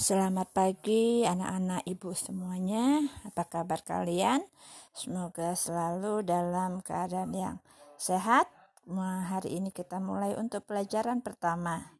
Selamat pagi anak-anak ibu semuanya. Apa kabar kalian? Semoga selalu dalam keadaan yang sehat. Nah, hari ini kita mulai untuk pelajaran pertama.